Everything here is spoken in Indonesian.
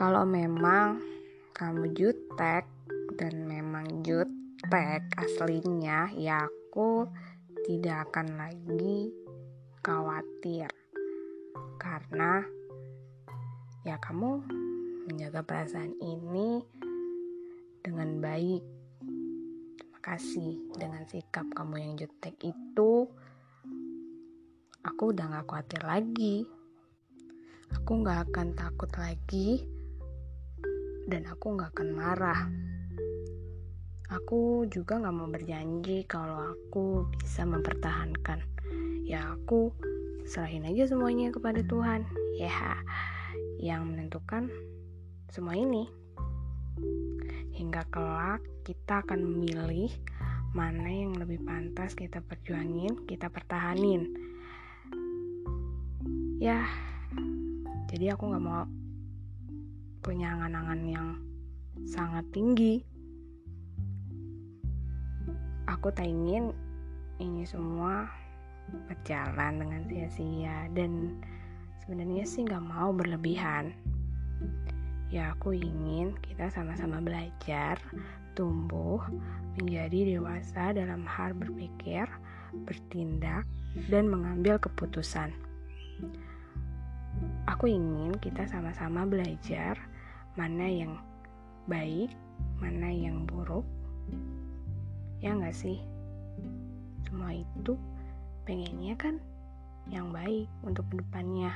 Kalau memang kamu jutek dan memang jutek aslinya, ya aku tidak akan lagi khawatir karena ya kamu menjaga perasaan ini dengan baik. Terima kasih dengan sikap kamu yang jutek itu. Aku udah gak khawatir lagi. Aku gak akan takut lagi dan aku gak akan marah. Aku juga gak mau berjanji kalau aku bisa mempertahankan. Ya aku serahin aja semuanya kepada Tuhan. Ya, yang menentukan semua ini. Hingga kelak kita akan memilih mana yang lebih pantas kita perjuangin, kita pertahanin. Ya, jadi aku gak mau punya angan-angan yang sangat tinggi. Aku tak ingin ini semua berjalan dengan sia-sia dan sebenarnya sih gak mau berlebihan. Ya aku ingin kita sama-sama belajar, tumbuh, menjadi dewasa dalam hal berpikir, bertindak, dan mengambil keputusan. Aku ingin kita sama-sama belajar mana yang baik, mana yang buruk. Ya nggak sih? Semua itu pengennya kan yang baik untuk ke depannya.